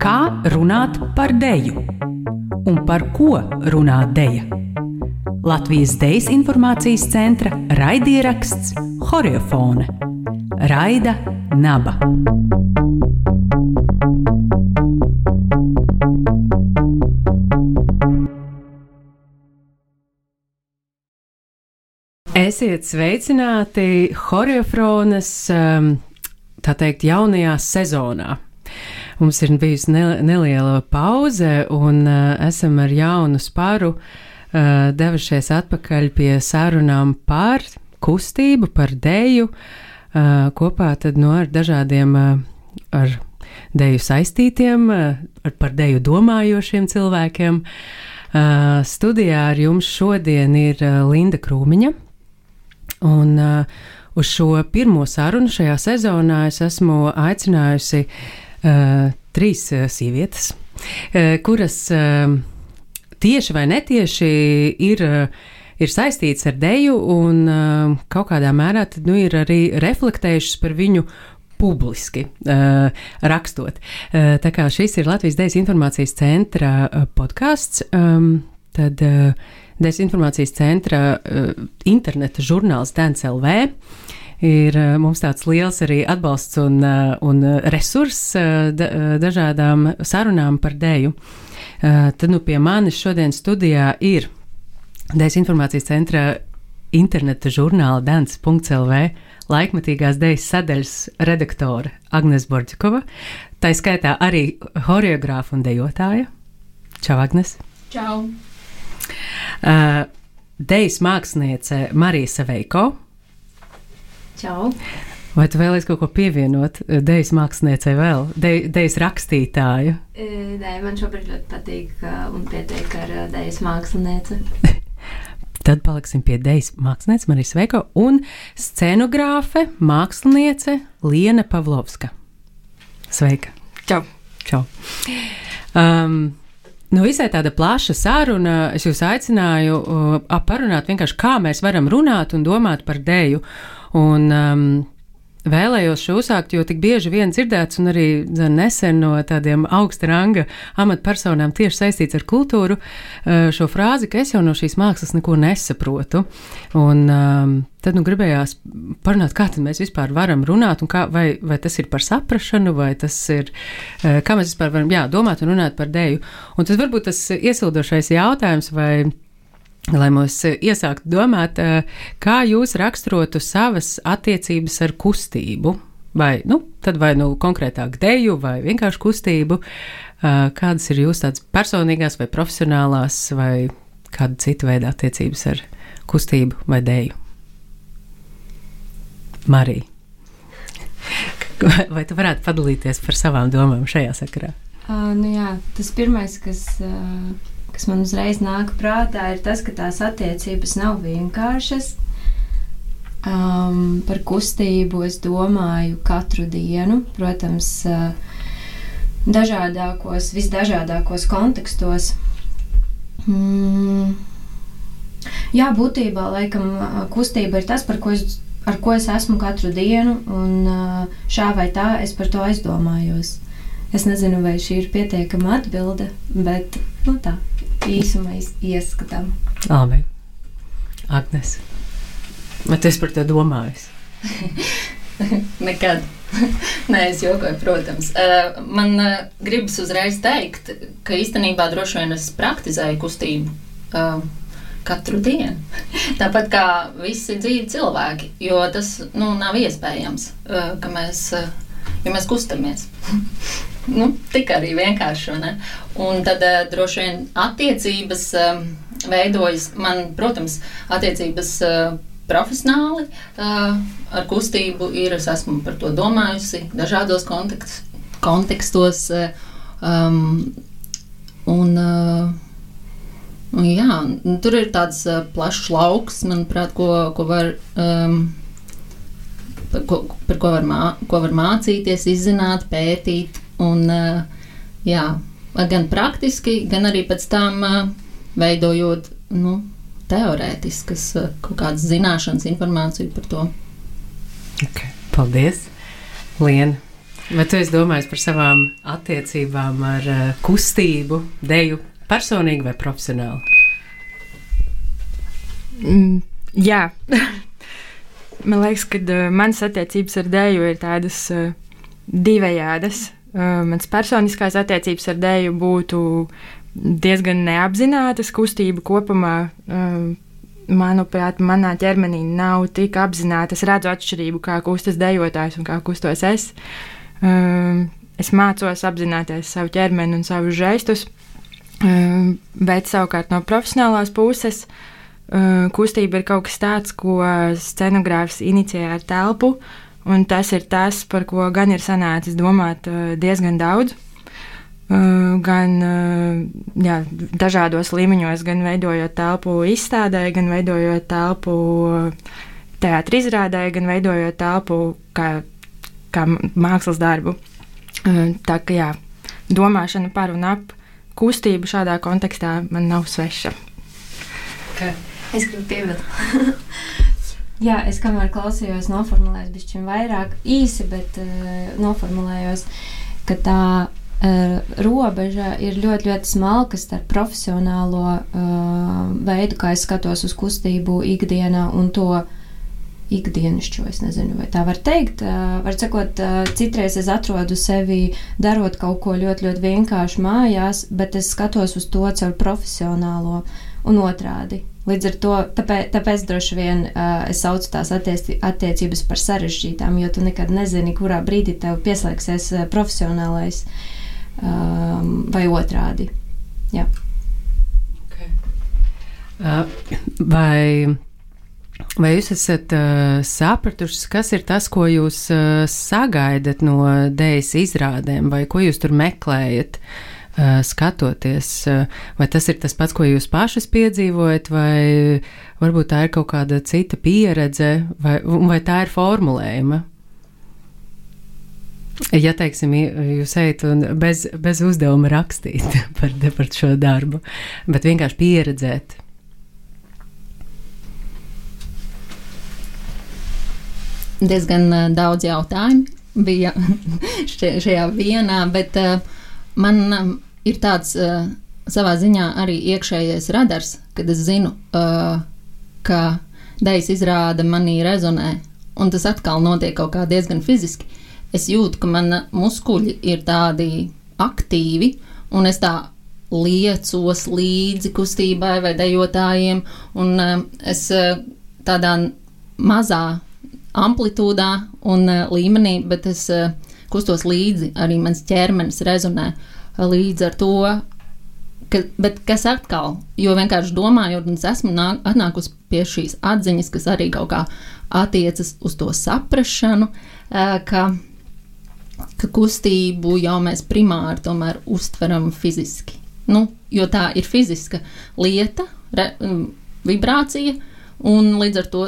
Kā runāt par deju? Un par ko runā deja? Latvijas Dejas informācijas centra raidieraksts Horiofone Raida Naba. Esiet sveicināti Horiofronas, um, tā teikt, jaunajā sezonā. Mums ir bijusi neliela pauze, un uh, esam ar jaunu spāru uh, devušies atpakaļ pie sarunām par kustību, par deju, uh, kopā tad no ar dažādiem ar deju saistītiem, par deju domājošiem cilvēkiem. Studijā ar jums šodien ir Linda Krūmiņa Un uh, uz šo pirmo sarunu šajā sezonā es esmu aicinājusi uh, trīs uh, sievietes, uh, kuras uh, tieši vai netieši ir. Uh, ir saistīts ar deju, un uh, kaut kādā mērā tad, nu, ir arī reflektējušas par viņu publiski uh, rakstot. Uh, tā kā šis ir Latvijas Dejas informācijas centra uh, podkāsts, um, tad uh, dezinformācijas centra uh, interneta žurnāls Dēns LV. Ir uh, mums tāds liels arī atbalsts un, uh, un resurss uh, da, uh, dažādām sarunām par dēju. Uh, tad nu pie manis šodien studijā ir dezinformācijas centra interneta žurnāla Dēns.lv laikmatīgās dēļas sadaļas redaktore Agnēs Borģikova, tā skaitā arī horeogrāfa un dejotāja. Čau, Agnēs! Čau! Uh, Dejas māksliniece Marija Saveiko. Čau! Vai tu vēlies kaut ko pievienot uh, Dejas māksliniecei vēl? Dejas rakstītāju? E, nē, man šobrīd ļoti patīk un pietiek ar Dejas mākslinieci. Tad paliksim pie Dejas mākslinieces Marijas Veiko un scenogrāfe, māksliniece Liena Pavlovska. Sveika! Čau! Čau. Um, Nu, visai tāda plaša saruna. Es jūs aicināju uh, parunāt vienkārši, kā mēs varam runāt un domāt par dēju. Un, um, Vēlējos šo uzsākt, jo tik bieži vien dzirdēts, un arī nesen no tādiem augsta ranga amatpersonām tieši saistīts ar kultūru, uh, šo frāzi, ka es jau no šīs mākslas neko nesaprotu. Un um, tad nu gribējās parunāt, kā mēs vispār varam runāt, un kā, vai, vai tas ir par saprašanu, vai tas ir, uh, kā mēs vispār varam jā, domāt un runāt par dēju. Un tas varbūt tas iesildošais jautājums, vai lai mūs iesāktu domāt, eh, kā jūs raksturotu savas attiecības ar kustību. Vai, nu, tad vai nu konkrētāk deju, vai vienkārši kustību, eh, kādas ir jūsu tādas personīgās vai profesionālās, vai kāda cita veida attiecības ar kustību vai deju? Marija. Vai tu varētu padalīties par savām domām šajā sakarā? Uh, nu jā, tas pirmais, kas uh, kas man uzreiz nāk prātā, ir tas, ka tās attiecības nav vienkāršas. Um, par kustību es domāju katru dienu, protams, uh, dažādākos, visdažādākos kontekstos. Mm. Jā, būtībā laikam uh, kustība ir tas, par ko es, ar ko es esmu katru dienu, un uh, šā vai tā es par to aizdomājos. Es nezinu, vai šī ir pietiekama atbilde, bet nu, tā īsumā ieskatām. Labi. Agnes, vai tu esi par to domājis? Nekad. Nē, es jokoju, protams. Uh, man uh, gribas uzreiz teikt, ka īstenībā droši vien es praktizēju kustību uh, katru dienu. Tāpat kā visi dzīvi cilvēki, jo tas nu, nav iespējams, uh, ka mēs, uh, ja mēs kustamies. nu, tik arī vienkārši. Un tad uh, droši vien attiecības uh, veidojas, man, protams, attiecības uh, profesionāli uh, ar kustību ir. Es esmu par to domājusi dažādos kontekst, kontekstos. Uh, um, un, uh, Jā, tur ir tāds uh, plašs lauks, manuprāt, ko, ko var, um, ko, par ko var, mā, ko var mācīties, izzināt, pētīt. Un, eh, jā, gan praktiski, gan arī pēc tam eh, veidojot nu, teorētiskas eh, kaut kādas zināšanas, informāciju par to. Okay, paldies! Liena, vai tu esi domājis par savām attiecībām ar kustību, deju, personīgi vai profesionāli? Mm, jā. Man liekas, ka uh, manas attiecības ar dēļu ir tādas uh, divējādas. Uh, mans personiskās attiecības ar dēļu būtu diezgan neapzinātas. Kustība kopumā, uh, manuprāt, manā ķermenī nav tik apzināta. Es redzu atšķirību, kā kustas dejotājs un kā kustos es. Uh, es mācos apzināties savu ķermeni un savus žestus, uh, bet savukārt no profesionālās puses. Uh, kustība ir kaut kas tāds, ko scenogrāfs inicijē ar telpu, un tas ir tas, par ko gan ir sanācis domāt eh, diezgan daudz. Eh, gan jā, dažādos līmeņos, gan veidojot telpu izstādē, gan veidojot telpu teātris izrādē, gan veidojot telpu kā, kā mākslas darbu. Tā kā jā, domāšana par un ap kustību šādā kontekstā man nav sveša. Okay. Es gribu piebilst. Jā, es kamēr klausījos, noformulējos bišķiņ vairāk īsi, bet uh, noformulējos, ka tā uh, robeža ir ļoti, ļoti smalka starp profesionālo uh, veidu, kā es skatos uz kustību ikdienā un to ikdienišķo. Es nezinu, vai tā var teikt. Uh, var sakot, uh, citreiz es atrodu sevi darot kaut ko ļoti, ļoti vienkārši mājās, bet es skatos uz to caur profesionālo un otrādi. Līdz ar to tāpēc, tāpēc droši vien uh, es saucu tās attieci, attiecības par sarežģītām, jo tu nekad nezini, kurā brīdī tev pieslēgsies uh, profesionālais um, vai otrādi. Jā. Okay. Uh, vai, vai jūs esat uh, sapratuši, kas ir tas, ko jūs uh, sagaidat no dēļas izrādēm, vai ko jūs tur meklējat? Uh, skatoties, uh, vai tas ir tas pats, ko jūs pašas piedzīvojat, vai varbūt tā ir kaut kāda cita pieredze, vai, vai tā ir formulējuma? Ja, teiksim, jūs ejat un bez, bez uzdevuma rakstīt par, par šo darbu, bet vienkārši pieredzēt. Diezgan daudz jautājumu bija šajā vienā, bet uh, man um, ir tāds uh, savā ziņā arī iekšējais radars, kad es zinu, uh, ka dejas izrāda manī rezonē, un tas atkal notiek kaut kā diezgan fiziski. Es jūtu, ka mana muskuļi ir tādi aktīvi, un es tā liecos līdzi kustībai vai dejotājiem, un uh, es uh, tādā mazā amplitūdā un uh, līmenī, bet es uh, kustos līdzi, arī mans ķermenis rezonē. Līdz ar to, ka, bet kas atkal, jo vienkārši domājot, un es esmu nāk, atnākusi pie šīs atziņas, kas arī kaut kā attiecas uz to saprašanu, ka, ka kustību jau mēs primāri tomēr uztveram fiziski. Nu, jo tā ir fiziska lieta, re, vibrācija, un līdz ar to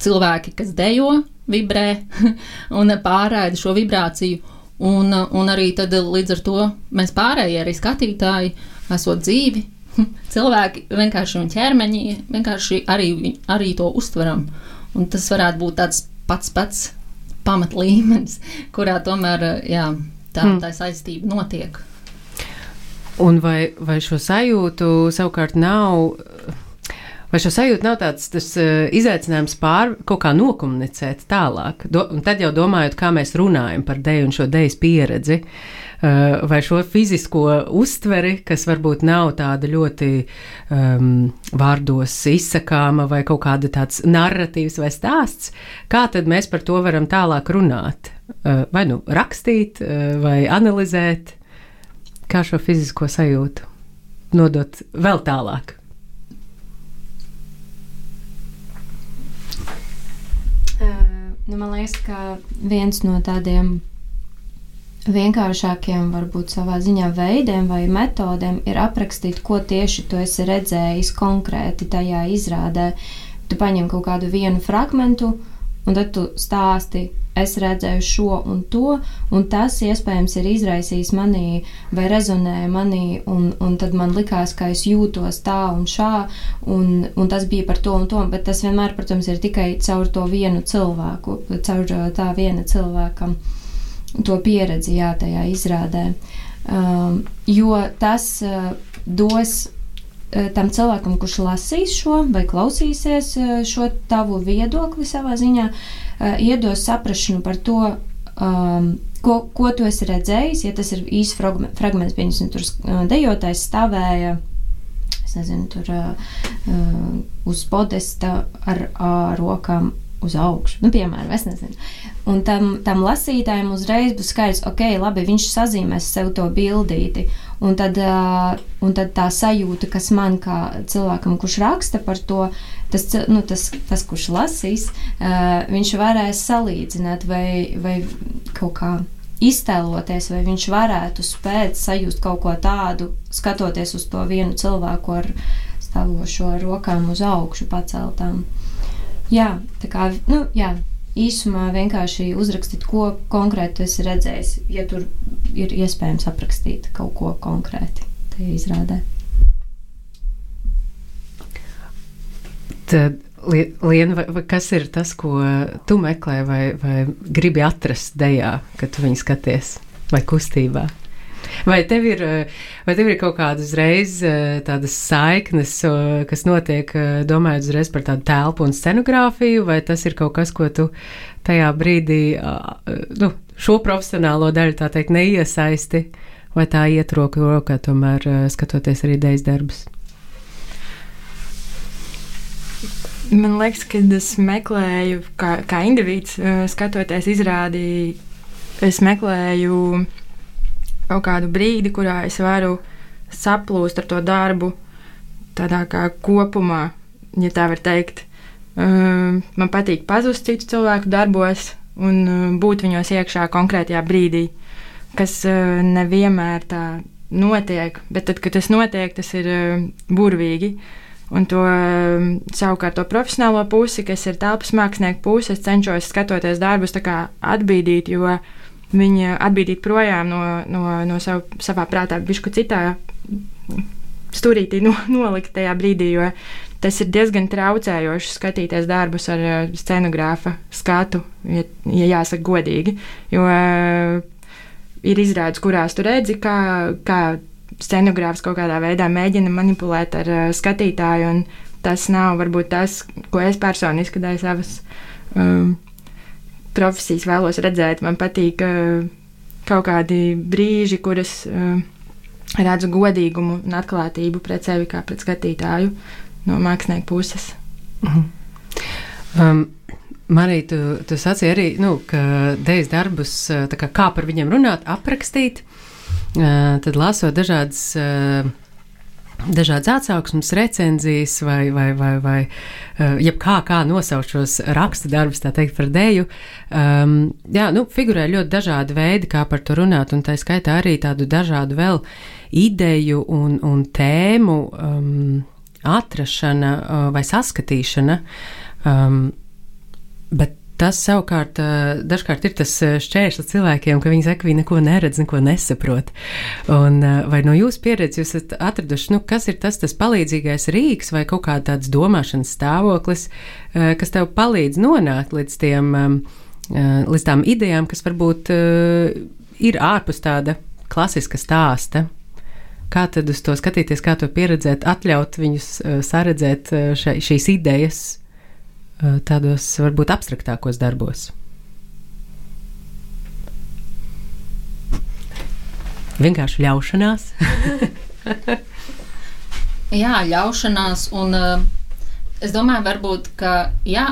cilvēki, kas dejo, vibrē un pārraida šo vibrāciju. Un, un arī tad līdz ar to mēs pārējie, arī skatītāji, esot dzīvi, cilvēki vienkārši un ķermeņi vienkārši arī, arī to uztveram. Un tas varētu būt tāds pats pats pamatlīmenis, kurā tomēr jā, tā, hmm. tā saistība notiek. Un vai, vai šo sajūtu savukārt nav Vai šo sajūtu nav tāds tas, uh, izaicinājums pār kaut kā nokomunicēt tālāk? Do, un tad jau domājot, kā mēs runājam par deju un šo dejas pieredzi, uh, vai šo fizisko uztveri, kas varbūt nav tāda ļoti um, vārdos izsakāma, vai kaut kāda tāds narratīvs vai stāsts, kā tad mēs par to varam tālāk runāt? Uh, vai nu rakstīt, uh, vai analizēt, kā šo fizisko sajūtu nodot vēl tālāk? Nu, man liekas, ka viens no tādiem vienkāršākiem, varbūt savā ziņā veidiem vai metodēm ir aprakstīt, ko tieši tu esi redzējis konkrēti tajā izrādē. Tu paņem kaut kādu vienu fragmentu un tad tu stāsti, es redzēju šo un to, un tas iespējams ir izraisījis manī vai rezonēja manī, un, un tad man likās, ka es jūtos tā un šā, un, un tas bija par to un to, bet tas vienmēr, protams, ir tikai caur to vienu cilvēku, caur tā viena cilvēka to pieredzi, jā, tajā izrādē. Um, jo tas uh, dos tam cilvēkam, kurš lasīs šo vai klausīsies eh, šo tavu viedokli savā ziņā, eh, iedos saprašanu par to, um, ko, ko tu esi redzējis. Ja tas ir īsts fragments, piemēram, tur dejotājs stāvēja. Es nezinu, tur uh, uz podesta ar uh, rokām uz augšu. Nu, piemēram, es nezinu. Un tam, tam lasītājam uzreiz būs skaidrs, ok, labi, viņš sazīmēs sev to bildīti. Un tad, uh, un tad tā sajūta, kas man kā cilvēkam, kurš raksta par to, tas, nu, tas, tas kurš lasīs, uh, viņš varēs salīdzināt vai, vai kaut kā iztēloties, vai viņš varētu spēt sajust kaut ko tādu, skatoties uz to vienu cilvēku ar stāvošo rokām uz augšu paceltām. Jā, tā kā, nu, jā, īsumā vienkārši uzrakstīt, ko konkrēti esi redzējis, ja tur ir iespējams aprakstīt kaut ko konkrēti tajā izrādē. Tad, Liena, kas ir tas, ko tu meklē, vai, vai gribi atrast dejā, kad tu viņu skaties, vai kustībā? Vai tev ir, vai tev ir kaut kādas uzreiz eh, tādas saiknes, kas notiek, eh, domājot uzreiz par tādu telpu un scenogrāfiju, vai tas ir kaut kas, ko tu tajā brīdī, nu, šo profesionālo daļu tā teikt neiesaisti, vai tā iet roku rokā tomēr eh, skatoties arī idejas darbus? Man liekas, ka es meklēju, kā, kā indivīds, skatoties izrādi, es meklēju kaut kādu brīdi, kurā es varu saplūst ar to darbu, tādā kā kopumā, ja tā var teikt. Um, man patīk pazust citu cilvēku darbos un um, būt viņos iekšā konkrētajā brīdī, kas uh, nevienmēr tā notiek, bet tad, kad tas notiek, tas ir burvīgi. Un to savukārt to profesionālo pusi, kas ir telpas mākslinieku puse, es cenšos skatoties darbus atbīdīt, jo uh, viņa atbīdīt projām no, no, no savu, savā prātā, bišku citā stūrītī no, nolikt tajā brīdī, jo tas ir diezgan traucējoši skatīties darbus ar uh, scenogrāfa skatu, ja, ja jāsaka godīgi. Jo uh, ir izrādes, kurās tu redzi, kā, kā scenogrāfs kaut kādā veidā mēģina manipulēt ar uh, skatītāju, un tas nav varbūt tas, ko es personiski dēļ savas. Um, profesijas vēlos redzēt. Man patīk kaut kādi brīži, kuras redzu godīgumu un atklātību pret sevi kā pret skatītāju no mākslinieka puses. -huh. um. Marija, tu, tu sacīji arī, nu, ka dēļas darbus, kā, kā par viņiem runāt, aprakstīt, tad lasot dažādas dažādas atsauksmes, recenzijas vai, vai, vai, vai uh, jebkā kā nosaukt šos raksta darbus, tā teikt, par dēju. Um, jā, nu, figurē ļoti dažādi veidi, kā par to runāt, un tā skaitā arī tādu dažādu vēl ideju un, un tēmu um, atrašana uh, vai saskatīšana. Um, bet Tas savukārt dažkārt ir tas šķērslis cilvēkiem, ka viņi saka, ka viņi neko neredz, neko nesaprot. Un, vai no jūsu pieredzes jūs esat atraduši, nu, kas ir tas, tas palīdzīgais rīks vai kaut kāds tāds domāšanas stāvoklis, kas tev palīdz nonākt līdz, tiem, līdz tām idejām, kas varbūt ir ārpus tāda klasiska stāsta? Kā tad uz to skatīties, kā to pieredzēt, atļaut viņus saredzēt še, šīs idejas? Eh, tādos varbūt abstraktākos darbos. Vienkārši ļaušanās. jā, ļaušanās. Un, uh, es domāju, varbūt, ka jā,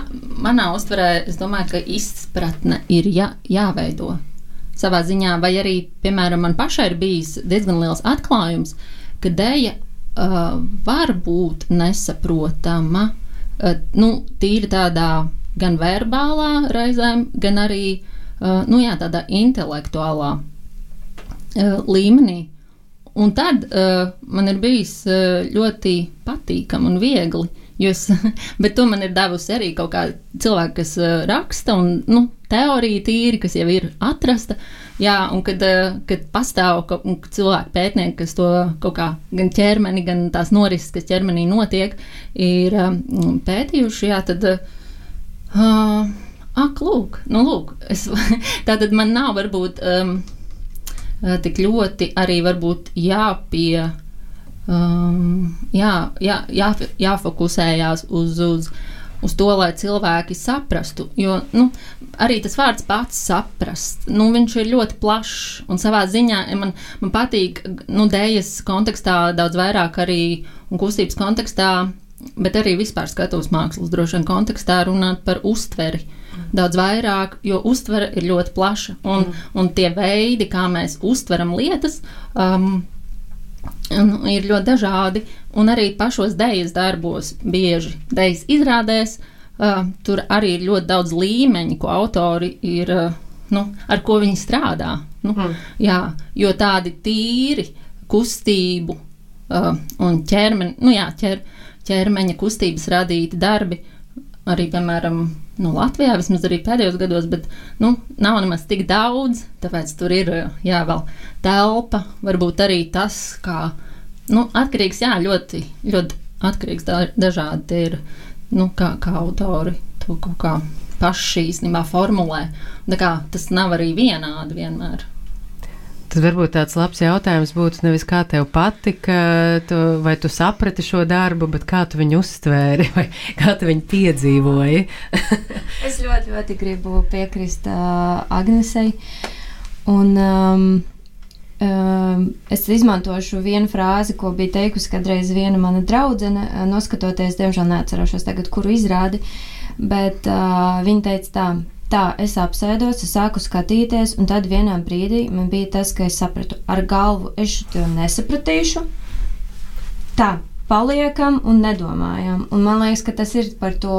manā uztverē, es domāju, ka izpratne ir jā, jāveido savā ziņā, vai arī, piemēram, man pašai ir bijis diezgan liels atklājums, ka dēļa uh, var būt nesaprotama Eh, nu, tīri tādā gan verbālā reizēm, gan arī nu, jā, tādā intelektuālā līmenī. Un tad uh, man ir bijis uh, ļoti patīkami un viegli Es, bet to man ir devusi arī kaut kāda cilvēka, kas uh, raksta, un nu, teorija tīri, kas jau ir atrasta. Jā, un kad, uh, kad pastāv ka, cilvēki pētnieki, kas to kaut kā gan ķermeni, gan tās norises, kas ķermenī notiek, ir um, pētījuši, jā, tad. Uh, ak, lūk, nu, lūk es, tā tad man nav varbūt um, tik ļoti arī varbūt jāpie um, jā, jā, jā, jāfokusējās uz, uz, uz to, lai cilvēki saprastu. Jo nu, arī tas vārds pats saprast, nu, viņš ir ļoti plašs un savā ziņā man, man patīk nu, dēļas kontekstā daudz vairāk arī un kustības kontekstā. Bet arī vispār skatuves mākslas droši vien kontekstā runāt par uztveri daudz vairāk, jo uztvere ir ļoti plaša. Un, mm. un tie veidi, kā mēs uztveram lietas, um, ir ļoti dažādi, un arī pašos dēļas darbos, bieži dēļas izrādēs, uh, tur arī ir ļoti daudz līmeņu, ko autori ir, uh, nu, ar ko viņi strādā. Nu, mm. jā, jo tādi tīri kustību uh, un ķermeni, nu jā, ķer, ķermeņa kustības radīti darbi, arī, piemēram, nu, Latvijā, vismaz arī pēdējos gados, bet nu, nav nemaz tik daudz, tāpēc tur ir jā, vēl telpa, varbūt arī tas, kā nu, atkarīgs, jā, ļoti, ļoti atkarīgs da, dažādi ir, nu, kā, kā autori to kaut kā paši īstenībā formulē. Tā kā tas nav arī vienādi vienmēr. Tad varbūt tāds labs jautājums būtu nevis kā tev patika, tu, vai tu saprati šo darbu, bet kā tu viņu uztvēri, vai kā tu viņu piedzīvoji. es ļoti, ļoti gribu piekrist uh, Agnesei. Un, um, es izmantošu vienu frāzi, ko bija teikusi kādreiz viena mana draudzene, noskatoties, diemžēl neatceros tagad, kuru izrādi, bet uh, viņa teica tā Tā es apsēdos, es sāku skatīties, un tad vienā brīdī man bija tas, ka es sapratu, ar galvu es to nesapratīšu. Tā, paliekam un nedomājam. Un man liekas, ka tas ir par to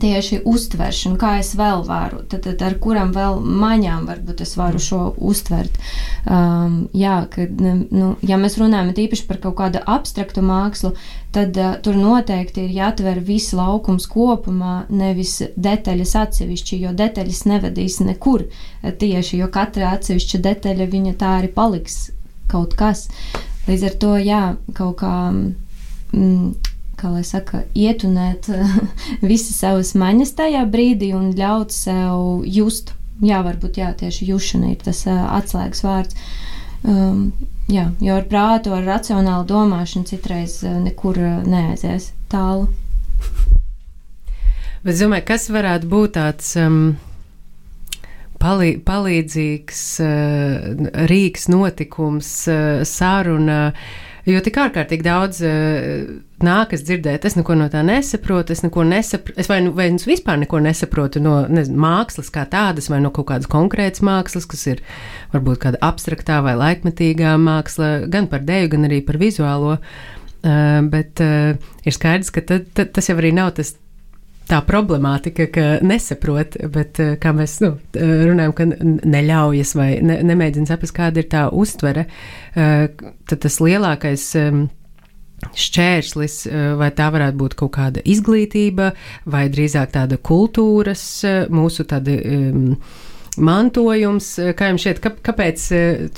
tieši uztveršanu, kā es vēl varu, tad, tad ar kurām vēl maņām varbūt es varu šo uztvert. Um, jā, kad, nu, ja mēs runājam īpaši par kaut kādu abstraktu mākslu, tad uh, tur noteikti ir jāatver viss laukums kopumā, nevis detaļas atsevišķi, jo detaļas nevedīs nekur tieši, jo katra atsevišķa detaļa viņa tā arī paliks kaut kas. Līdz ar to, jā, kaut kā. Mm, kā lai saka, ietunēt visas savas maņas tajā brīdī un ļaut sev just. Jā, varbūt jā, tieši jušana ir tas atslēgas vārds. Um, jā, jo ar prātu, ar racionālu domāšanu citreiz nekur neaizies tālu. Bet domāju, kas varētu būt tāds um, palī, palīdzīgs uh, rīks, notikums, uh, saruna. Uh, Jo tik ārkārtīgi daudz uh, nākas dzirdēt, es neko no tā nesaprotu, es neko nesaprotu, es vai, nu, vai es vispār neko nesaprotu no nezinu, mākslas kā tādas, vai no kaut kādas konkrētas mākslas, kas ir varbūt kāda abstraktā vai laikmetīgā māksla, gan par dēļu, gan arī par vizuālo. Uh, bet uh, ir skaidrs, ka tad, tad, tas jau arī nav tas tā problemātika, ka nesaprot, bet eh, kā mēs nu, runājam, ka neļaujas vai ne, nemēģina saprast, kāda ir tā uztvere, eh, tad tas lielākais ehm, šķērslis, eh, vai tā varētu būt kaut kāda izglītība, vai drīzāk tāda kultūras, mūsu tāda um, mantojums, kā jums šķiet, kāpēc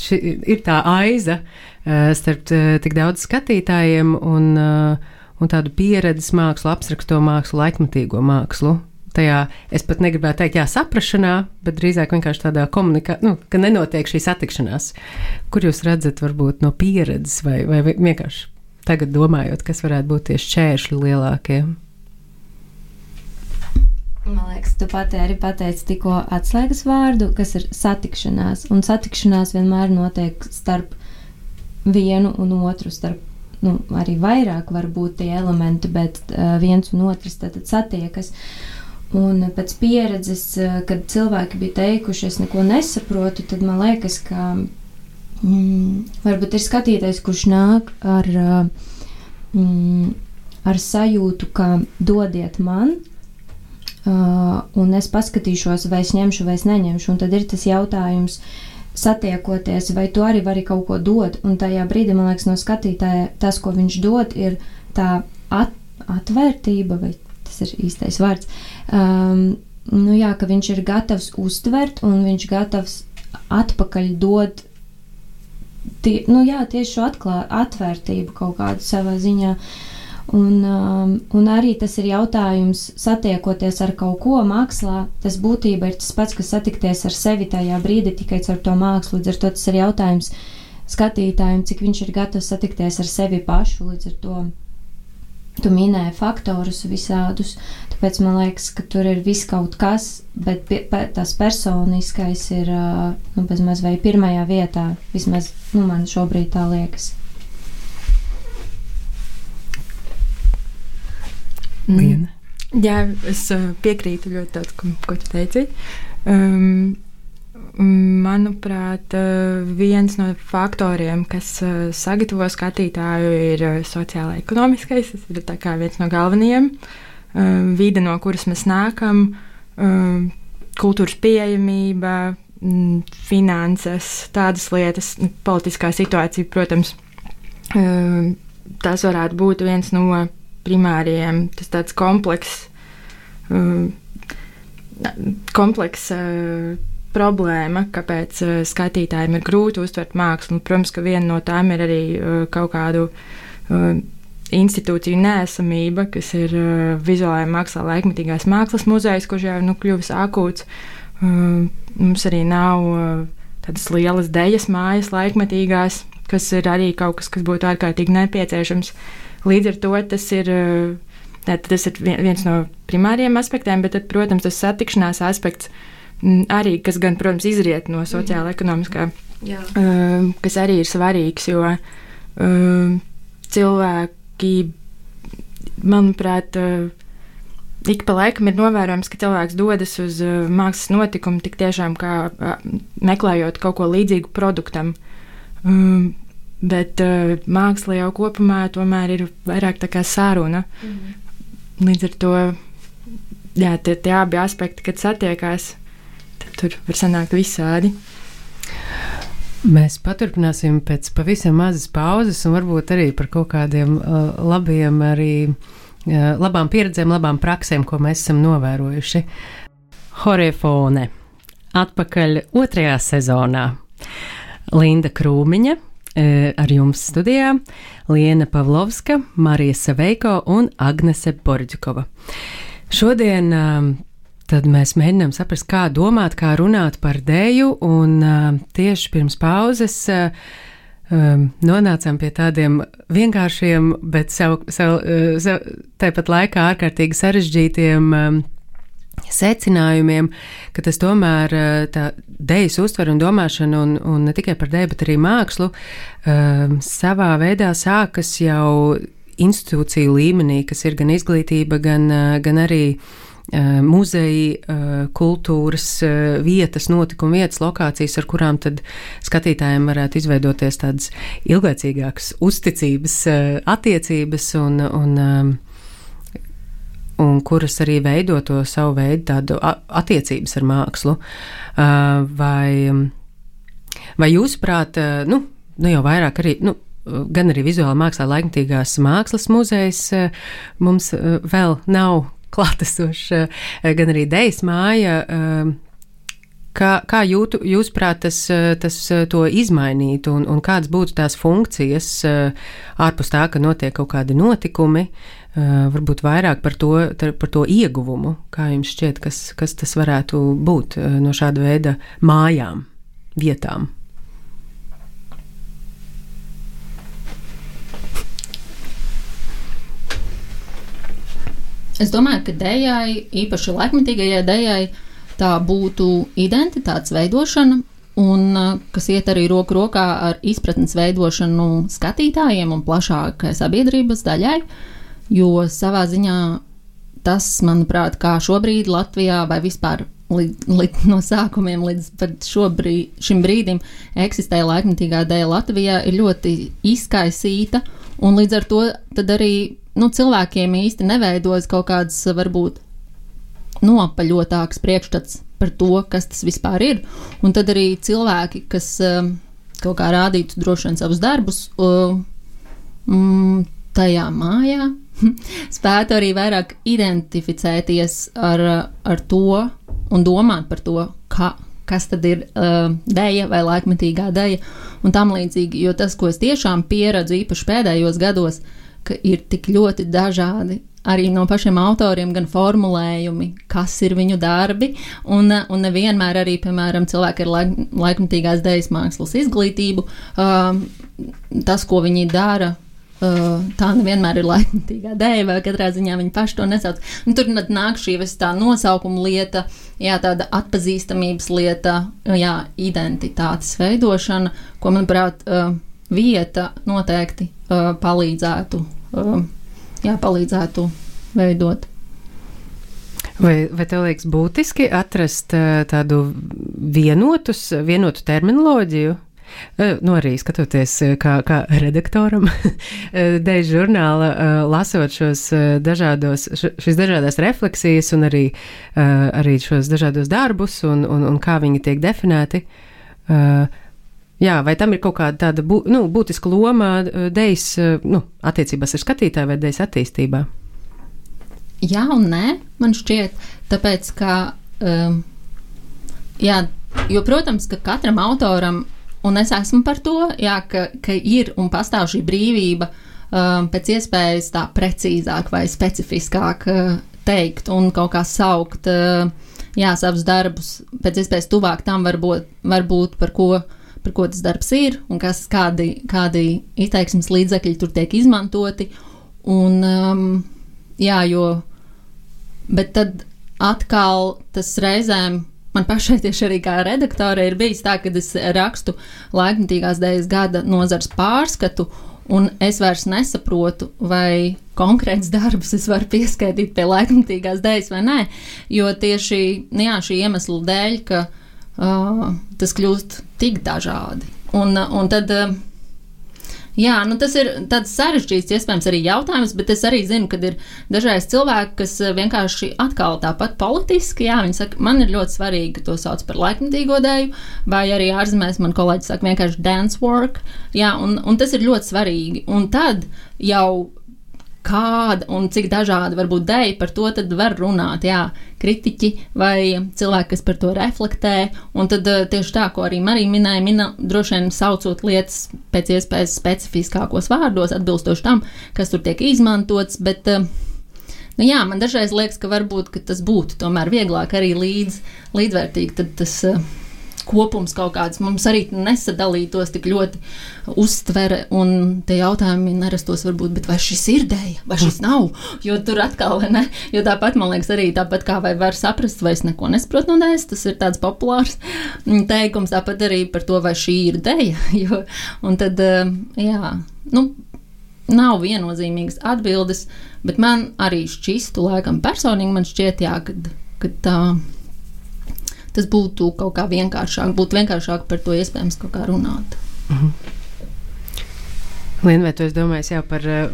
ši, ir tā aiza starp tik daudz skatītājiem un uh, un tādu pieredzes mākslu, abstrakto mākslu, laikmatīgo mākslu. Tajā es pat negribētu teikt, jā, saprašanā, bet drīzāk vienkārši tādā komunikācijā, nu, ka nenotiek šī satikšanās. Kur jūs redzat, varbūt no pieredzes, vai, vai vienkārši tagad domājot, kas varētu būt tie šķēršļi lielākie? Man liekas, tu pati arī pateici tikko atslēgas vārdu, kas ir satikšanās. Un satikšanās vienmēr notiek starp vienu un otru, starp nu, arī vairāk var būt tie elementi, bet uh, viens un otrs tad, tad satiekas. Un pēc pieredzes, uh, kad cilvēki bija teikuši, es neko nesaprotu, tad man liekas, ka mm, varbūt ir skatītājs, kurš nāk ar, mm, ar sajūtu, ka dodiet man, uh, un es paskatīšos, vai es ņemšu vai es neņemšu. Un tad ir tas jautājums, uh, satiekoties, vai tu arī vari kaut ko dot. Un tajā brīdī, man liekas, no skatītāja tas, ko viņš dod, ir tā at, atvērtība, vai tas ir īstais vārds. Um, nu, jā, ka viņš ir gatavs uztvert un viņš gatavs atpakaļ dot. Tie, nu, jā, tieši šo atklā, atvērtību kaut kādu savā ziņā. Un, um, un arī tas ir jautājums, satiekoties ar kaut ko mākslā, tas būtībā ir tas pats, kas satikties ar sevi tajā brīdī tikai ar to mākslu. Līdz ar to tas ir jautājums skatītājiem, cik viņš ir gatavs satikties ar sevi pašu. Līdz ar to tu minēji faktorus visādus, tāpēc man liekas, ka tur ir viss kaut kas, bet pie, pe, tas personiskais ir nu, bezmaz vai pirmajā vietā. Vismaz nu, man šobrīd tā liekas. Liena. Jā, es piekrītu ļoti daudz, ko, ko tu teici. Um, Manuprāt, viens no faktoriem, kas sagatavo skatītāju, ir sociālais-ekonomiskais. Tas ir viens no galvenajiem. Vide, no kuras mēs nākam, kultūras pieejamība, finanses, tādas lietas, politiskā situācija, protams, tas varētu būt viens no primāriem. Tas tāds komplekss, komplekss problēma, kāpēc uh, skatītājiem ir grūti uztvert mākslu. Un, protams, ka viena no tām ir arī uh, kaut kādu uh, institūciju nēsamība, kas ir uh, vizuālajā mākslā laikmetīgās mākslas muzejs, kurš jau ir nu, kļuvis akūts. Uh, mums arī nav uh, tādas lielas dejas mājas laikmetīgās, kas ir arī kaut kas, kas būtu ārkārtīgi nepieciešams. Līdz ar to tas ir. Uh, Tas ir viens no primāriem aspektiem, bet, tad, protams, tas satikšanās aspekts Mm, arī, kas gan, protams, izriet no sociāla ekonomiskā, uh, kas arī ir svarīgs, jo uh, cilvēki, manuprāt, ik pa laikam ir novērojams, ka cilvēks dodas uz mākslas notikumu tik tiešām kā meklējot kaut ko līdzīgu produktam. Bet uh, māksla jau kopumā tomēr ir vairāk tā kā sāruna. Mm. Līdz ar to jā, tie, tie abi aspekti, kad satiekās, tur var sanākt visādi. Mēs paturpināsim pēc pavisam mazas pauzes, un varbūt arī par kaut kādiem uh, labiem, arī uh, labām pieredzēm, labām praksēm, ko mēs esam novērojuši. Horefone atpakaļ otrajā sezonā. Linda Krūmiņa ar jums studijā, Liena Pavlovska, Marija Saveiko un Agnese Borģikova. Šodien Tad mēs mēģinām saprast, kā domāt, kā runāt par dēju, un tieši pirms pauzes nonācām pie tādiem vienkāršiem, bet sev, sev, sev tāpat laikā ārkārtīgi sarežģītiem secinājumiem, ka tas tomēr tā dēļas uztver un domāšana, un, un ne tikai par dēļu, bet arī mākslu, um, savā veidā sākas jau institūciju līmenī, kas ir gan izglītība, gan, gan arī Eh, muzeji, eh, kultūras eh, vietas, notikuma vietas, lokācijas, ar kurām tad skatītājiem varētu izveidoties tādas ilglaicīgākas uzticības attiecības un, un, un kuras arī veido to savu veidu tādu attiecības ar mākslu. Vai, vai jūsuprāt, nu, nu jau vairāk arī, nu, gan arī vizuālā mākslā laikmatīgās mākslas muzejs mums vēl nav klātesoša, eh, gan arī dejas māja. Eh, kā, kā jūtu, jūs prāt, tas, eh, tas to izmainītu un, un kādas būtu tās funkcijas ārpus tā, ka notiek kaut kādi notikumi, varbūt vairāk par to, par to ieguvumu, kā jums šķiet, kas, kas tas varētu būt no šāda veida mājām, vietām? Es domāju, ka dējai, īpaši laikmatīgajai dējai, tā būtu identitātes veidošana, un kas iet arī roku rokā ar izpratnes veidošanu skatītājiem un plašākai sabiedrības daļai, jo savā ziņā tas, manuprāt, kā šobrīd Latvijā vai vispār līdz, līdz no sākumiem līdz šobrīd, šim brīdim eksistē laikmatīgā dēļa Latvijā, ir ļoti izkaisīta, un līdz ar to arī nu, cilvēkiem īsti neveidojas kaut kāds varbūt nopaļotāks priekšstats par to, kas tas vispār ir. Un tad arī cilvēki, kas um, kaut kā rādītu droši vien savus darbus, um, tajā mājā, spētu arī vairāk identificēties ar, ar to un domāt par to, kā, kas tad ir uh, dēļa vai laikmetīgā dēļa un tam līdzīgi. Jo tas, ko es tiešām pieredzu īpaši pēdējos gados, ka ir tik ļoti dažādi arī no pašiem autoriem, gan formulējumi, kas ir viņu darbi. Un, un nevienmēr arī, piemēram, cilvēki ar laik, laikmatīgās dēļas mākslas izglītību, um, tas, ko viņi dara, Uh, tā nevienmēr ir laikmatīgā dēļa, vai katrā ziņā viņi paši to nesauc. Un tur nāk šī tā nosaukuma lieta, jā, tāda atpazīstamības lieta, jā, identitātes veidošana, ko, manuprāt, uh, vieta noteikti uh, palīdzētu, uh, jā, palīdzētu veidot. Vai, vai tev liekas būtiski atrast uh, tādu vienotus, vienotu terminoloģiju? Nu, arī skatoties, kā, kā redaktoram, dēļ žurnāla, lasot šos dažādos, šīs dažādas refleksijas un arī, arī šos dažādos darbus un, un, un kā viņi tiek definēti. Jā, vai tam ir kaut kāda tāda bū, nu, būtiska loma dēļas nu, attiecībās ar skatītāju vai dēļas attīstībā? Jā un nē, man šķiet, tāpēc, ka, um, jā, jo, protams, ka katram autoram Un es esmu par to, jā, ka, ka ir un pastāv šī brīvība um, pēc iespējas tā precīzāk vai specifiskāk uh, teikt un kaut kā saukt uh, jā, savus darbus pēc iespējas tuvāk tam, varbūt, varbūt par ko. Par ko tas darbs ir un kas, kādi, kādi izteiksmes līdzekļi tur tiek izmantoti. Un, um, jā, jo, bet tad atkal tas reizēm Man pašai tieši arī kā redaktore ir bijis tā, ka es rakstu laikmatīgās dēļas gada nozars pārskatu, un es vairs nesaprotu, vai konkrēts darbs es varu pieskaitīt pie laikmatīgās dēļas vai nē, jo tieši nu jā, šī iemesla dēļ, ka uh, tas kļūst tik dažādi. Un, un tad. Uh, Jā, nu tas ir tāds sarežģīts, iespējams, arī jautājums, bet es arī zinu, ka ir dažreiz cilvēki, kas eh, vienkārši atkal tāpat politiski, jā, viņi saka, man ir ļoti svarīgi, ka to sauc par laikmatīgo dēļu, vai arī ārzemēs man kolēģis saka vienkārši dance work, jā, un, un tas ir ļoti svarīgi. Un tad jau kāda un cik dažāda var būt dēļa, par to tad var runāt. Jā, kritiķi vai cilvēki, kas par to reflektē. Un tad eh, tieši tā, ko arī Marija minēja, mina, droši vien saucot lietas pēc iespējas specifiskākos vārdos, atbilstoši tam, kas tur tiek izmantots. Bet, eh, Nu jā, man dažreiz liekas, ka varbūt ka tas būtu tomēr vieglāk arī līdz, līdzvērtīgi. Tas uh, kopums kaut kāds mums arī nesadalītos tik ļoti uztvere, un tie jautājumi nerastos varbūt, bet vai šis ir dēļ, vai šis nav, jo tur atkal, ne, jo tāpat, man liekas, arī tāpat kā vai var saprast, vai es neko nesaprotu no dēļas, tas ir tāds populārs teikums, tāpat arī par to, vai šī ir dēļ, jo, un tad, eh, jā, nu, nav viennozīmīgas atbildes, bet man arī šķistu, laikam, personīgi man šķiet, jā, kad, kad tā tas būtu kaut kā vienkāršāk, būtu vienkāršāk par to iespējams kaut kā runāt. Mhm. Lien, vai tu domāji jau par eh,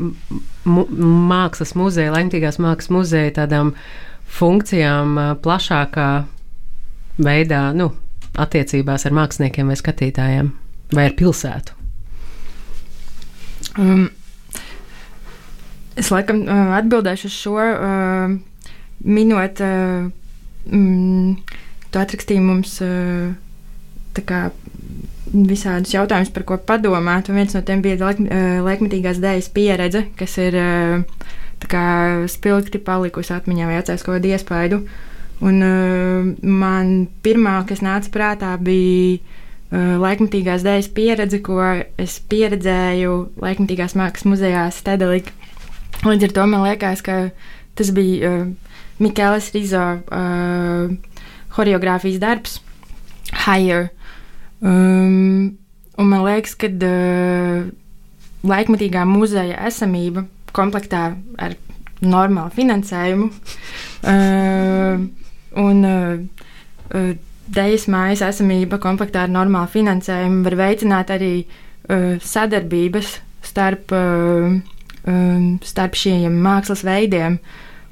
mākslas muzeja, Latvijas mākslas muzeja tādām funkcijām eh, plašākā veidā, nu, attiecībās ar māksliniekiem vai skatītājiem, vai ar pilsētu? Um, es laikam uh, atbildēšu uz šo, uh, minot uh, mm, Tu atrakstīji mums kā, visādus jautājumus, par ko padomāt. Un viens no tiem bija laik, laikmetīgās dēļas pieredze, kas ir kā, spilgti palikusi atmiņā vai atcēlus kaut kādu iespaidu. Un, man pirmā, kas nāca prātā, bija laikmatīgās dēļas pieredze, ko es pieredzēju laikmatīgās mākslas muzejā Stedelika. Līdz ar to man liekas, ka tas bija uh, Mikēlis Rizo. Uh, choreogrāfijas darbs, Higher. Um, un man liekas, ka uh, laikmatīgā muzeja esamība komplektā ar normālu finansējumu uh, un uh, uh, Dejas mājas esamība komplektā ar normālu finansējumu var veicināt arī uh, sadarbības starp, uh, um, starp šiem mākslas veidiem.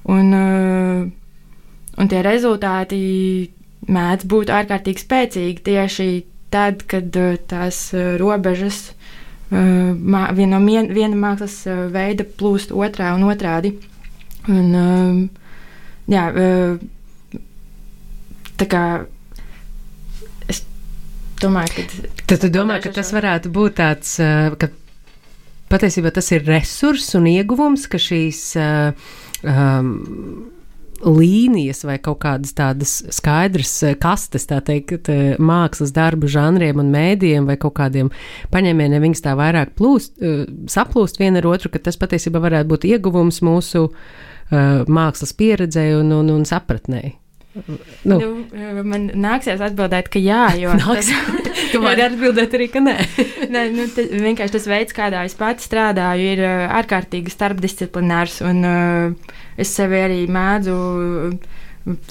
Un, uh, Un tie rezultāti mēdz būt ārkārtīgi spēcīgi tieši tad, kad uh, tās uh, robežas mā, viena no mien, viena mākslas veida plūst otrā un otrādi. Un, jā, tā kā es domāju, ka. Tad tu domā, ka tas varētu būt tāds, ka patiesībā tas ir resurss un ieguvums, ka šīs. Um, līnijas vai kaut kādas tādas skaidras eh, kastes, tā teikt, eh, mākslas darbu žanriem un mēdījiem vai kaut kādiem paņēmieniem, viņas tā vairāk plūst, eh, saplūst viena ar otru, ka tas patiesībā varētu būt ieguvums mūsu uh, mākslas pieredzei un, un, un sapratnei. Nu. Nu, man nāksies atbildēt, ka jā, jo tas, tu vari atbildēt arī, ka nē. nē nu, te, vienkārši tas veids, kādā es pati strādāju, ir ārkārtīgi starpdisciplinārs. Un, uh, es sevi arī mēdzu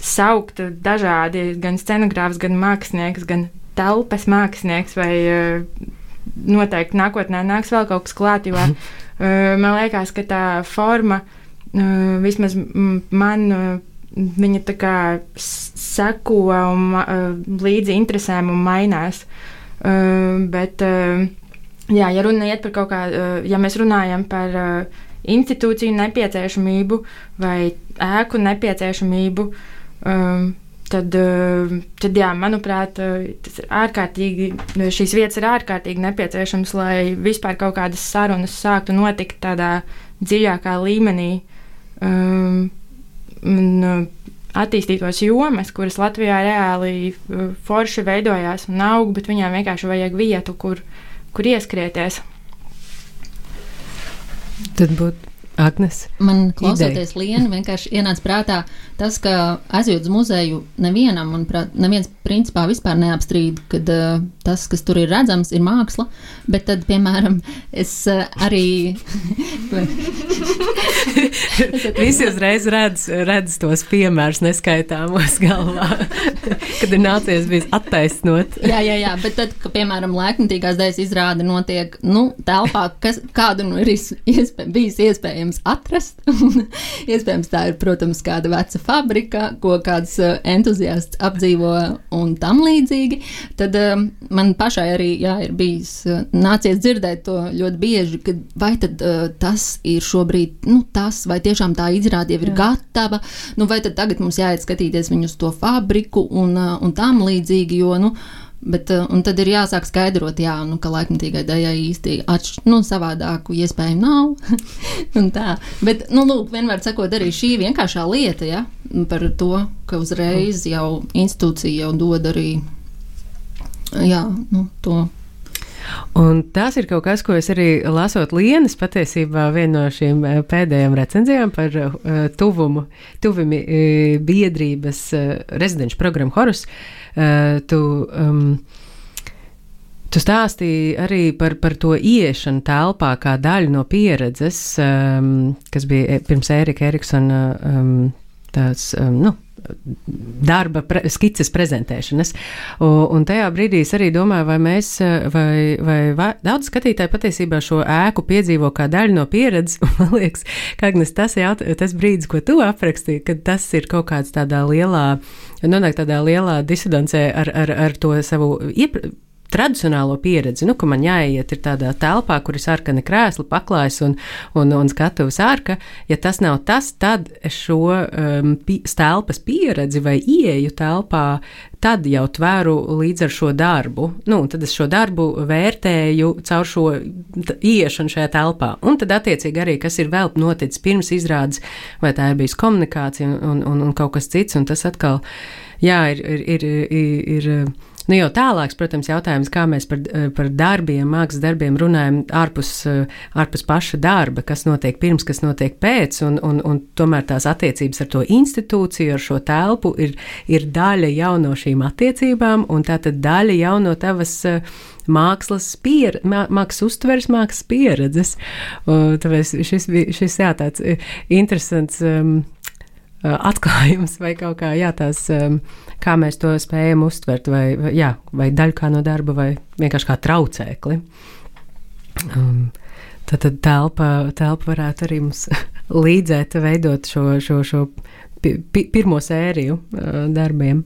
saukt dažādi, gan scenogrāfs, gan mākslinieks, gan telpas mākslinieks. Vai, uh, noteikti nākotnē nāks vēl kaut kas klāt, jo uh, man liekas, ka tā forma uh, vismaz man. Uh, viņa tā kā seko un, uh, līdzi interesēm un mainās. Uh, bet, uh, jā, ja runa iet par kaut kādu, uh, ja mēs runājam par uh, institūciju nepieciešamību vai ēku nepieciešamību, um, tad, uh, tad jā, manuprāt, uh, tas ir ārkārtīgi, šīs vietas ir ārkārtīgi nepieciešamas, lai vispār kaut kādas sarunas sāktu notikt tādā dziļākā līmenī. Um, un, uh, attīstītos jomas, kuras Latvijā reāli uh, forši veidojās un aug, bet viņām vienkārši vajag vietu, kur, kur ieskrieties. Tad būtu Agnes. Man klausoties Lienu, vienkārši ienāca prātā tas, ka aizjūt uz muzeju nevienam, manuprāt, neviens principā vispār neapstrīd, ka uh, tas, kas tur ir redzams, ir māksla, bet tad, piemēram, es uh, arī. Visi uzreiz redz, redz tos piemērus neskaitāmos galvā, kad ir nācies bijis attaisnot. jā, jā, jā, bet tad, ka, piemēram, lēkmetīgās dēļas izrāde notiek, nu, telpā, kas, kādu nu ir iespē, bijis iespējams atrast, iespējams tā ir, protams, kāda veca fabrika, ko kāds entuziasts apdzīvo un tam līdzīgi, tad um, man pašai arī, jā, ir bijis nācies dzirdēt to ļoti bieži, ka vai tad uh, tas ir šobrīd, nu, tas, vai tiešām tā izrāde jau ir Jā. gatava, nu, vai tad tagad mums jāiet skatīties viņu uz to fabriku un, uh, un tam līdzīgi, jo, nu, Bet, un tad ir jāsāk skaidrot, jā, nu, ka laikmatīgai dējai īsti atš, nu, savādāku iespēju nav. Bet, nu, lūk, vienmēr sakot, arī šī vienkāršā lieta, ja, par to, ka uzreiz jau institūcija jau dod arī, jā, nu, to Un tas ir kaut kas, ko es arī lasot Lienas patiesībā viena no šīm eh, pēdējām recenzijām par uh, tuvumu, tuvumi uh, biedrības uh, rezidenču programmu Horus. Uh, tu, um, Tu stāstīji arī par, par to iešanu telpā kā daļu no pieredzes, um, kas bija pirms Ērika Eriksona um, tāds, um, nu, darba pre, skices prezentēšanas. Un, tajā brīdī es arī domāju, vai mēs, vai, vai, vai daudz skatītāji patiesībā šo ēku piedzīvo kā daļu no pieredzes. Man liekas, ka Agnes, tas, jaut, tas brīdis, ko tu aprakstīji, kad tas ir kaut kāds tādā lielā, nonāk tādā lielā disonancē ar, ar, ar to savu iepriekš tradicionālo pieredzi, nu, ka man jāiet ir tādā telpā, kur ir sarkani krēsli, paklājs un, un, un skatuves ārka. Ja tas nav tas, tad šo um, telpas pieredzi vai ieeju telpā, tad jau tvēru līdz ar šo darbu. Nu, tad es šo darbu vērtēju caur šo ieiešanu šajā telpā. Un tad, attiecīgi, arī kas ir vēl noticis pirms izrādes, vai tā ir bijusi komunikācija un, un, un kaut kas cits, un tas atkal, jā, ir. ir, ir, ir, ir Nu, jau tālāks, protams, jautājums, kā mēs par, eh, par darbiem, mākslas darbiem runājam ārpus, eh, ārpus paša darba, kas notiek pirms, kas notiek pēc, un, un, un tomēr tās attiecības ar to institūciju, ar šo telpu ir, ir daļa jau no šīm attiecībām, un tā tad daļa jau no tavas eh, mākslas, pier, mākslas uztveres, mākslas pieredzes. Tāpēc šis bija šis, jā, tāds interesants. Um, atklājums vai kaut kā jā, tās, kā mēs to spējam uztvert, vai, jā, vai daļu kā no darba, vai vienkārši kā traucēkli. Um, tad, tad telpa, telpa varētu arī mums līdzēt, veidot šo, šo, šo pi, pi, pirmo sēriju uh, darbiem.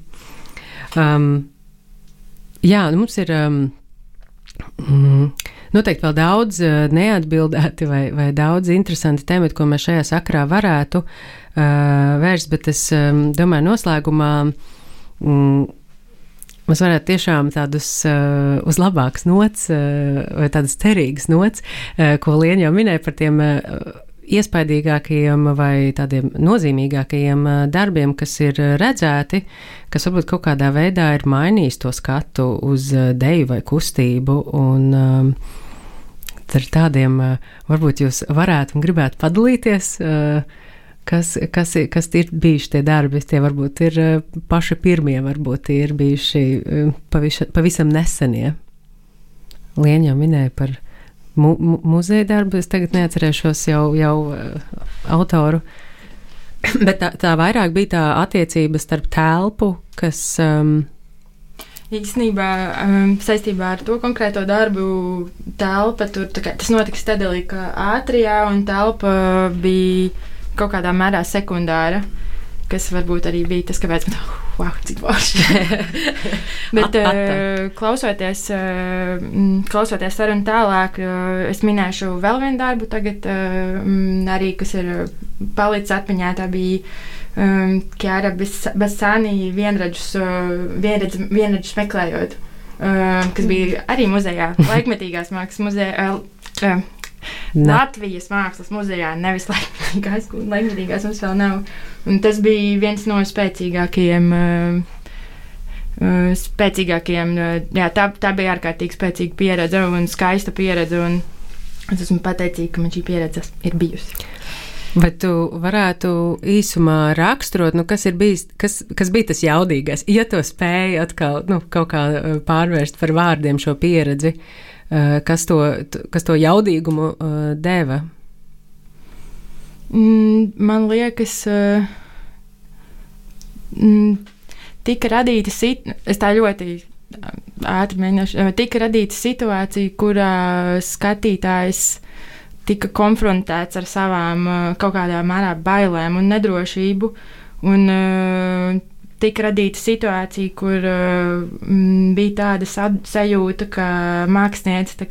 Um, jā, nu mums ir. Um, mm, noteikti vēl daudz neatbildēti vai, vai daudz interesanti temati, ko mēs šajā sakrā varētu uh, vērst, bet es domāju, noslēgumā. Mm, Mēs varētu tiešām tādus uh, uz labākas nots, uh, vai tādas cerīgas nots, uh, ko Liena jau minēja par tiem uh, iespaidīgākajiem vai tādiem nozīmīgākajiem darbiem, kas ir redzēti, kas varbūt kaut kādā veidā ir mainījis to skatu uz deju vai kustību. Un, ar tādiem varbūt jūs varētu un gribētu padalīties. Kas, kas, kas ir bijuši tie darbi? Tie varbūt ir paši pirmie, varbūt tie ir bijuši pavisam, pavisam nesenie. Lieņa jau minēja par mu mu muzeja darbu. Es tagad neatcerēšos jau, jau uh, autoru. Bet tā, tā vairāk bija tā attiecība starp telpu, kas. Um, Īstenībā um, saistībā ar to konkrēto darbu telpa, tur, kā, tas notika Stedelijā ātrijā, un telpa bija kaut kādā mērā sekundāra, kas varbūt arī bija tas, kāpēc man tā wow, cik forši. Bet, at, at. Uh, klausoties, uh, klausoties sarunu tālāk, uh, es minēšu vēl vienu darbu, tagad, arī, kas ir palicis atmiņā. Tā bija Kjāra Basānī vienradžus, vienradž, vienradžus meklējot, kas bija arī muzejā, laikmetīgās mākslas muzejā. Uh, uh, Ne. Latvijas Mākslas muzejā, nevis laikmatīgās, laikmatīgās mums vēl nav. Un tas bija viens no spēcīgākajiem. Uh, uh, spēcīgākiem, uh, jā, tā, tā bija ārkārtīgi spēcīga pieredze un skaista pieredze. Un es esmu pateicīga, ka man šī pieredze ir bijusi. Vai tu varētu īsumā raksturot, nu, kas, bijis, kas, kas bija tas jaudīgais? Ja to spēja atkal nu, kaut kā pārvērst par vārdiem šo pieredzi, uh, kas to, kas to jaudīgumu eh, deva? Mm, man liekas, eh, mm, tika radīta situācija, ātri mēģināšu, tika radīta situācija, kurā skatītājs tika konfrontēts ar savām kaut kādā mērā bailēm un nedrošību. Un, tika radīta situācija, kur uh, bija tāda sajūta, ka mākslinieci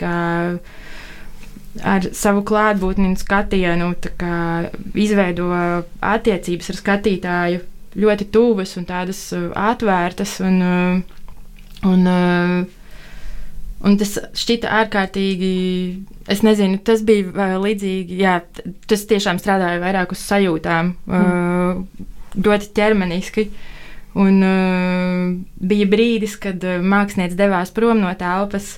ar savu klātbūtni un skatienu izveido attiecības ar skatītāju ļoti tuvas un tādas uh, atvērtas. Un, uh, un, Un tas šķita ārkārtīgi, es nezinu, tas bija līdzīgi, jā, tas tiešām strādāja vairāk uz sajūtām, mm. ļoti ķermeniski. Uh, Un uh, bija brīdis, kad uh, mākslinieks devās prom no telpas,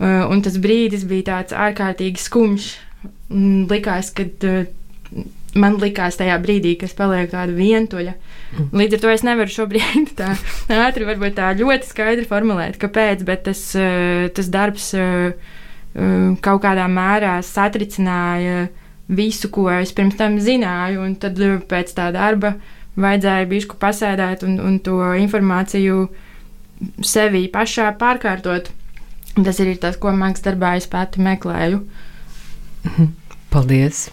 uh, un tas brīdis bija tāds ārkārtīgi skumjš. Likās, kad uh, man likās tajā brīdī, ka es palieku tāda vientuļa. Mm. Līdz ar to es nevaru šobrīd tā ātri, varbūt tā ļoti skaidri formulēt, kāpēc, bet tas, uh, tas darbs uh, uh, kaut kādā mērā satricināja visu, ko es pirms tam zināju, un tad pēc tā darba uh, vajadzēja bišku pasēdēt un, un to informāciju sevī pašā pārkārtot. Tas ir tas, ko mākslinieks darbā es pati meklēju. Mhm. Paldies!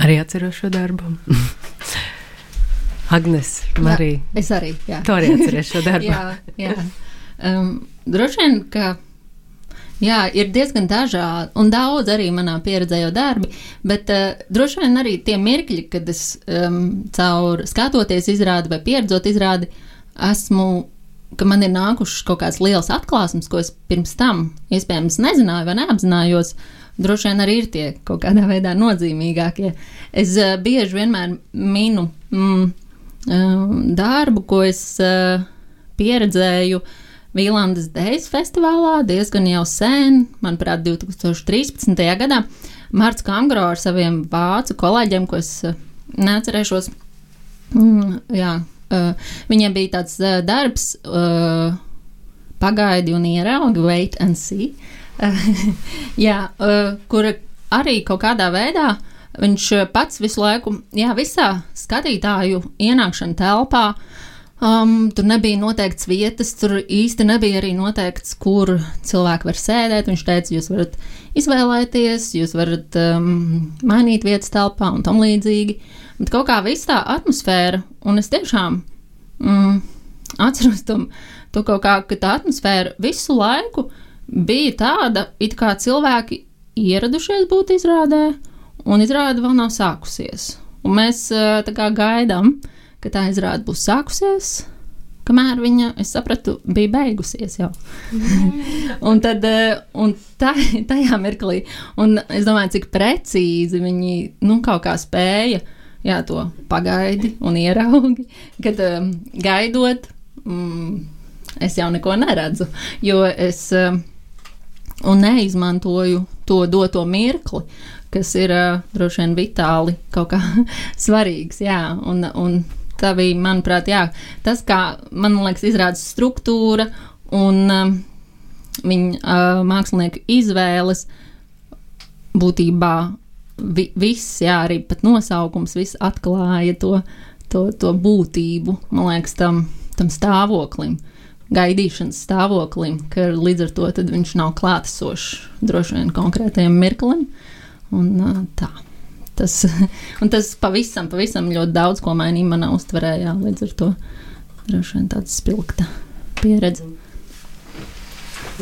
Arī atceros šo darbu. Agnes, Marija. Es arī. Jā. Tu arī atceries šo darbu. jā, jā. Um, droši vien, ka Jā, ir diezgan dažādi un daudz arī manā pieredzē jau darbi, bet uh, droši vien arī tie mirkļi, kad es um, caur skatoties izrādi vai pieredzot izrādi, esmu, ka man ir nākušas kaut kāds liels atklāsmes, ko es pirms tam iespējams nezināju vai neapzinājos. Droši vien arī ir tie kaut kādā veidā nozīmīgākie. Es uh, bieži vienmēr minu mm, uh, darbu, ko es uh, pieredzēju uh, Vīlandes Dejas festivālā diezgan jau sen, manuprāt, 2013. gadā. Mārts Kangro ar saviem vācu kolēģiem, ko es eh, neatcerēšos. Mm, jā, uh, viņiem bija tāds uh, darbs, pagaidi un ieraugi, wait and see. jā, kur arī kaut kādā veidā viņš pats visu laiku, jā, visā skatītāju ienākšana telpā uh, Um, tur nebija noteikts vietas, tur īsti nebija arī noteikts, kur cilvēki var sēdēt. Viņš teica, jūs varat izvēlēties, jūs varat um, mainīt vietas telpā un tam līdzīgi. Bet kaut kā viss tā atmosfēra, un es tiešām mm, atceros to, to kaut kā, ka tā atmosfēra visu laiku bija tāda, it kā cilvēki ieradušies būt izrādē, un izrāde vēl nav sākusies. Un mēs tā kā gaidām, ka tā izrāde būs sākusies. Kamēr viņa, es sapratu, bija beigusies jau. un tad, un tā, tajā mirklī, un es domāju, cik precīzi viņi, nu, kaut kā spēja, jā, to pagaidi un ieraugi, kad um, gaidot, mm, es jau neko neredzu, jo es um, neizmantoju to doto mirkli kas ir uh, droši vien vitāli kaut kā svarīgs. Jā, un, un tā bija, manuprāt, jā, tas, kā man liekas, izrāda struktūra un uh, viņa uh, mākslinieku izvēles būtībā vi, viss, jā, arī pat nosaukums, viss atklāja to, to, to būtību, man liekas, tam, tam stāvoklim. Gaidīšanas stāvoklim, ka līdz ar to viņš nav klātesošs droši vien konkrētajam mirklim. Uh, Un, tā. Tas, tas pavisam, pavisam ļoti daudz ko mainīja manā uztverē, jā, līdz ar to droši vien tāda spilgta pieredze.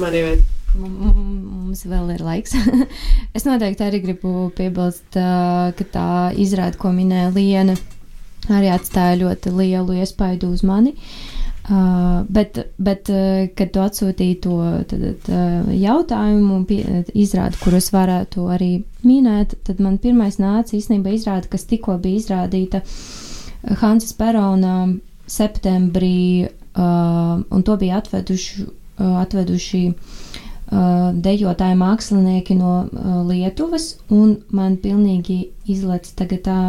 Man ir. Mums vēl ir laiks. es noteikti arī gribu piebilst, ka tā izrāda, ko minēja Liena, arī atstāja ļoti lielu iespaidu uz mani. Uh, Uh, bet, bet uh, kad tu atsūtīji to tad, uh, jautājumu, pie, izrādi, kurus varētu arī minēt, tad man pirmais nāca īstenībā izrāde, kas tikko bija izrādīta Hansa Perona septembrī, uh, un to bija atveduši, uh, atveduši uh, dejotāji mākslinieki no uh, Lietuvas, un man pilnīgi izlec tagad tā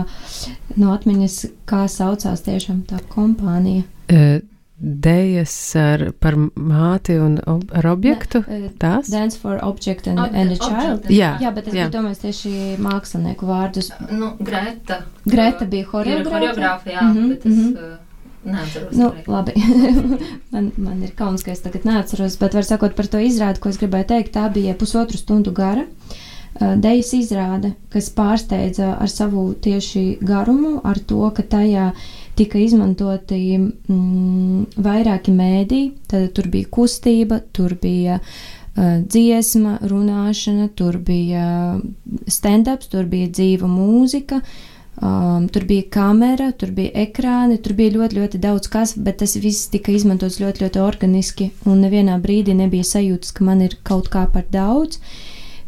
no atmiņas, kā saucās tiešām tā kompānija. Uh Dejas ar, par māti un ob, ar objektu. Ne, tās? Dance for object and, Ob and a child. Jā, jā bet es jā. domāju tieši mākslinieku vārdus. Nu, Greta. Greta bija horeogrāfa. Jā, mm -hmm, bet es mm -hmm. neatceros. Nu, arī. labi. man, man ir kauns, ka es tagad neatceros, bet var sakot par to izrādi, ko es gribēju teikt, tā bija pusotru stundu gara. Uh, Dejas izrāde, kas pārsteidza ar savu tieši garumu, ar to, ka tajā uh, tika izmantoti mm, vairāki mēdī, tad tur bija kustība, tur bija uh, dziesma, runāšana, tur bija stand-ups, tur bija dzīva mūzika. Um, tur bija kamera, tur bija ekrāni, tur bija ļoti, ļoti daudz kas, bet tas viss tika izmantots ļoti, ļoti organiski. Un nevienā brīdī nebija sajūtas, ka man ir kaut kā par daudz.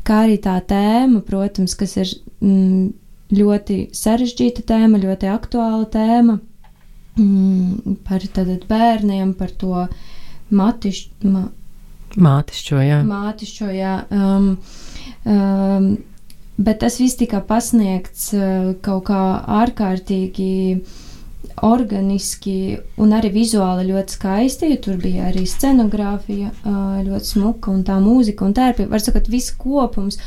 Kā arī tā tēma, protams, kas ir mm, ļoti sarežģīta tēma, ļoti aktuāla tēma mm, par bērniem, par to matišķu. Ma, Mātišķo, jā. Mātišķo, jā. Um, um, bet tas viss tika pasniegts uh, kaut kā ārkārtīgi organiski un arī vizuāli ļoti skaisti. Tur bija arī scenogrāfija, uh, ļoti smuka un tā mūzika un tērpi. Var sakot, viss kopums.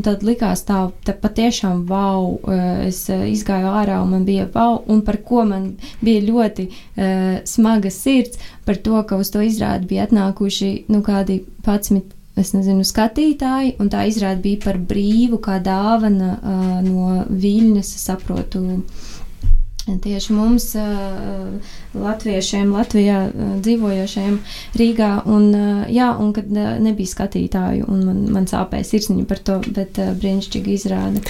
Un tad likās tā, tā patiešām wow. Eh, es eh, izgāju ārā un man bija wow, un par ko man bija ļoti uh, smaga sirds, par to, ka uz to izrādi bija atnākuši nu, kādi 11 es nezinu, skatītāji, un tā izrāda bija par brīvu, kā dāvana uh, no Viļņas, saprotu, tieši mums, latviešiem, Latvijā dzīvojošiem Rīgā, un, jā, un kad nebija skatītāju, un man, man sāpēja sirsniņa par to, bet brīnišķīgi izrāda.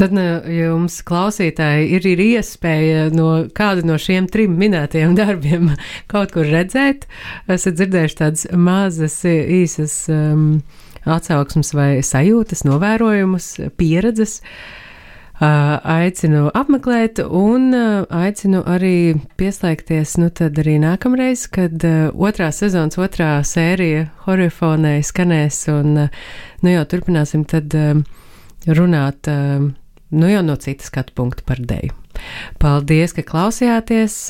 Tad jums, klausītāji, ir, ir iespēja no kādu no šiem trim minētajiem darbiem kaut kur redzēt. Esat dzirdējuši tādas mazas, īsas um, atsauksmes vai sajūtas, novērojumus, pieredzes. Uh, aicinu apmeklēt un aicinu arī pieslēgties, nu tad arī nākamreiz, kad otrā sezonas otrā sērija horeofonē skanēs un, nu jau turpināsim tad runāt, nu jau no citas skatu punkta par deju. Paldies, ka klausījāties!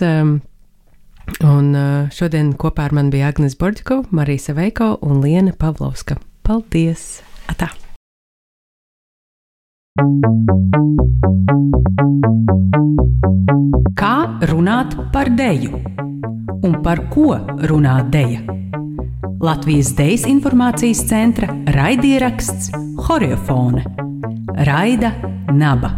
Un šodien kopā ar mani bija Agnes Bordiko, Marija Veiko un Liena Pavlovska. Paldies! Atā! Kā runāt par deju un par ko runā deja? Latvijas Dejas informācijas centra raidieraksts Horiofone Raida Naba.